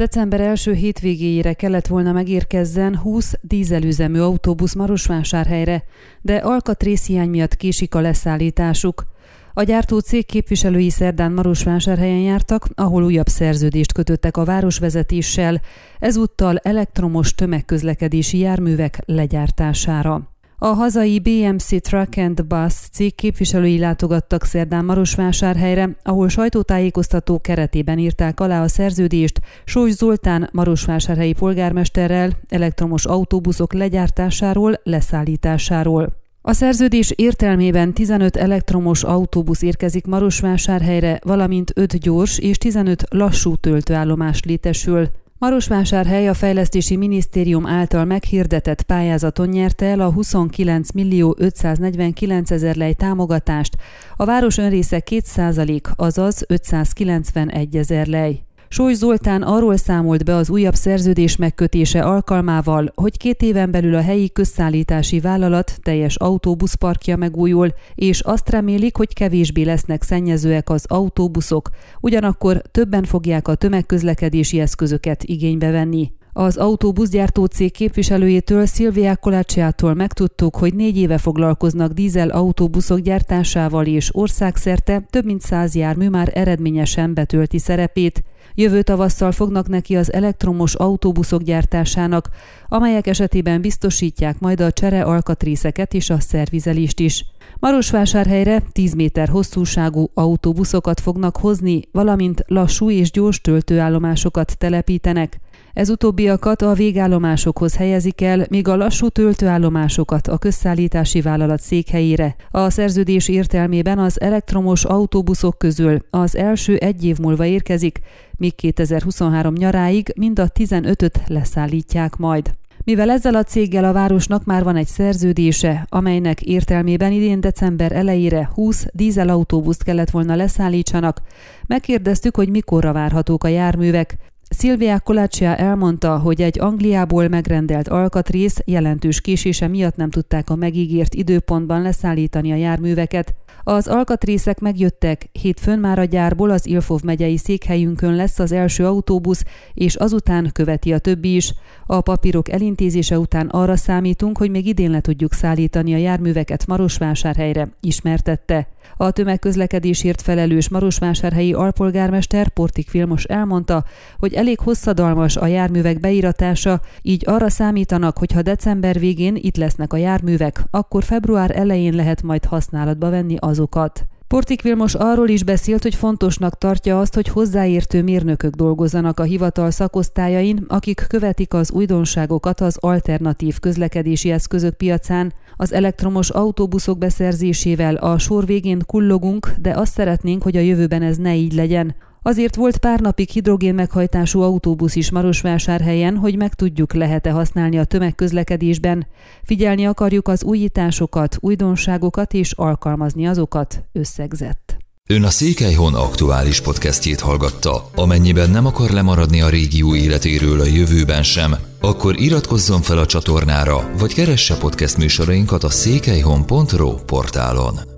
December első hétvégéjére kellett volna megérkezzen 20 dízelüzemű autóbusz Marosvásárhelyre, de alkatrészhiány miatt késik a leszállításuk. A gyártó cég képviselői szerdán Marosvásárhelyen jártak, ahol újabb szerződést kötöttek a városvezetéssel, ezúttal elektromos tömegközlekedési járművek legyártására. A hazai BMC Truck and Bus cég képviselői látogattak szerdán Marosvásárhelyre, ahol sajtótájékoztató keretében írták alá a szerződést Sós Zoltán Marosvásárhelyi polgármesterrel elektromos autóbuszok legyártásáról, leszállításáról. A szerződés értelmében 15 elektromos autóbusz érkezik Marosvásárhelyre, valamint 5 gyors és 15 lassú töltőállomás létesül. Marosvásárhely a Fejlesztési Minisztérium által meghirdetett pályázaton nyerte el a 29 millió 549 ezer lej támogatást, a város önrésze 2% azaz 591 ezer lej. Sóly Zoltán arról számolt be az újabb szerződés megkötése alkalmával, hogy két éven belül a helyi közszállítási vállalat teljes autóbuszparkja megújul, és azt remélik, hogy kevésbé lesznek szennyezőek az autóbuszok, ugyanakkor többen fogják a tömegközlekedési eszközöket igénybe venni. Az autóbuszgyártó cég képviselőjétől Szilvia Kolácsiától megtudtuk, hogy négy éve foglalkoznak dízel autóbuszok gyártásával, és országszerte több mint száz jármű már eredményesen betölti szerepét. Jövő tavasszal fognak neki az elektromos autóbuszok gyártásának, amelyek esetében biztosítják majd a csere alkatrészeket és a szervizelést is. Marosvásárhelyre 10 méter hosszúságú autóbuszokat fognak hozni, valamint lassú és gyors töltőállomásokat telepítenek. Ez utóbbiakat a végállomásokhoz helyezik el, míg a lassú töltőállomásokat a közszállítási vállalat székhelyére. A szerződés értelmében az elektromos autóbuszok közül az első egy év múlva érkezik, míg 2023 nyaráig mind a 15-öt leszállítják majd. Mivel ezzel a céggel a városnak már van egy szerződése, amelynek értelmében idén december elejére 20 dízelautóbuszt kellett volna leszállítsanak, megkérdeztük, hogy mikorra várhatók a járművek. Szilvia Kolácsia elmondta, hogy egy Angliából megrendelt alkatrész jelentős késése miatt nem tudták a megígért időpontban leszállítani a járműveket. Az alkatrészek megjöttek, hétfőn már a gyárból az Ilfov megyei székhelyünkön lesz az első autóbusz, és azután követi a többi is. A papírok elintézése után arra számítunk, hogy még idén le tudjuk szállítani a járműveket Marosvásárhelyre, ismertette. A tömegközlekedésért felelős Marosvásárhelyi alpolgármester Portik Vilmos elmondta, hogy elég hosszadalmas a járművek beíratása, így arra számítanak, hogy ha december végén itt lesznek a járművek, akkor február elején lehet majd használatba venni azokat. Portik Vilmos arról is beszélt, hogy fontosnak tartja azt, hogy hozzáértő mérnökök dolgozzanak a hivatal szakosztályain, akik követik az újdonságokat az alternatív közlekedési eszközök piacán. Az elektromos autóbuszok beszerzésével a sor végén kullogunk, de azt szeretnénk, hogy a jövőben ez ne így legyen. Azért volt pár napig hidrogén meghajtású autóbusz is Marosvásárhelyen, hogy meg tudjuk, lehet-e használni a tömegközlekedésben. Figyelni akarjuk az újításokat, újdonságokat és alkalmazni azokat, összegzett. Ön a Székelyhon aktuális podcastjét hallgatta. Amennyiben nem akar lemaradni a régió életéről a jövőben sem, akkor iratkozzon fel a csatornára, vagy keresse podcast műsorainkat a székelyhon.pro portálon.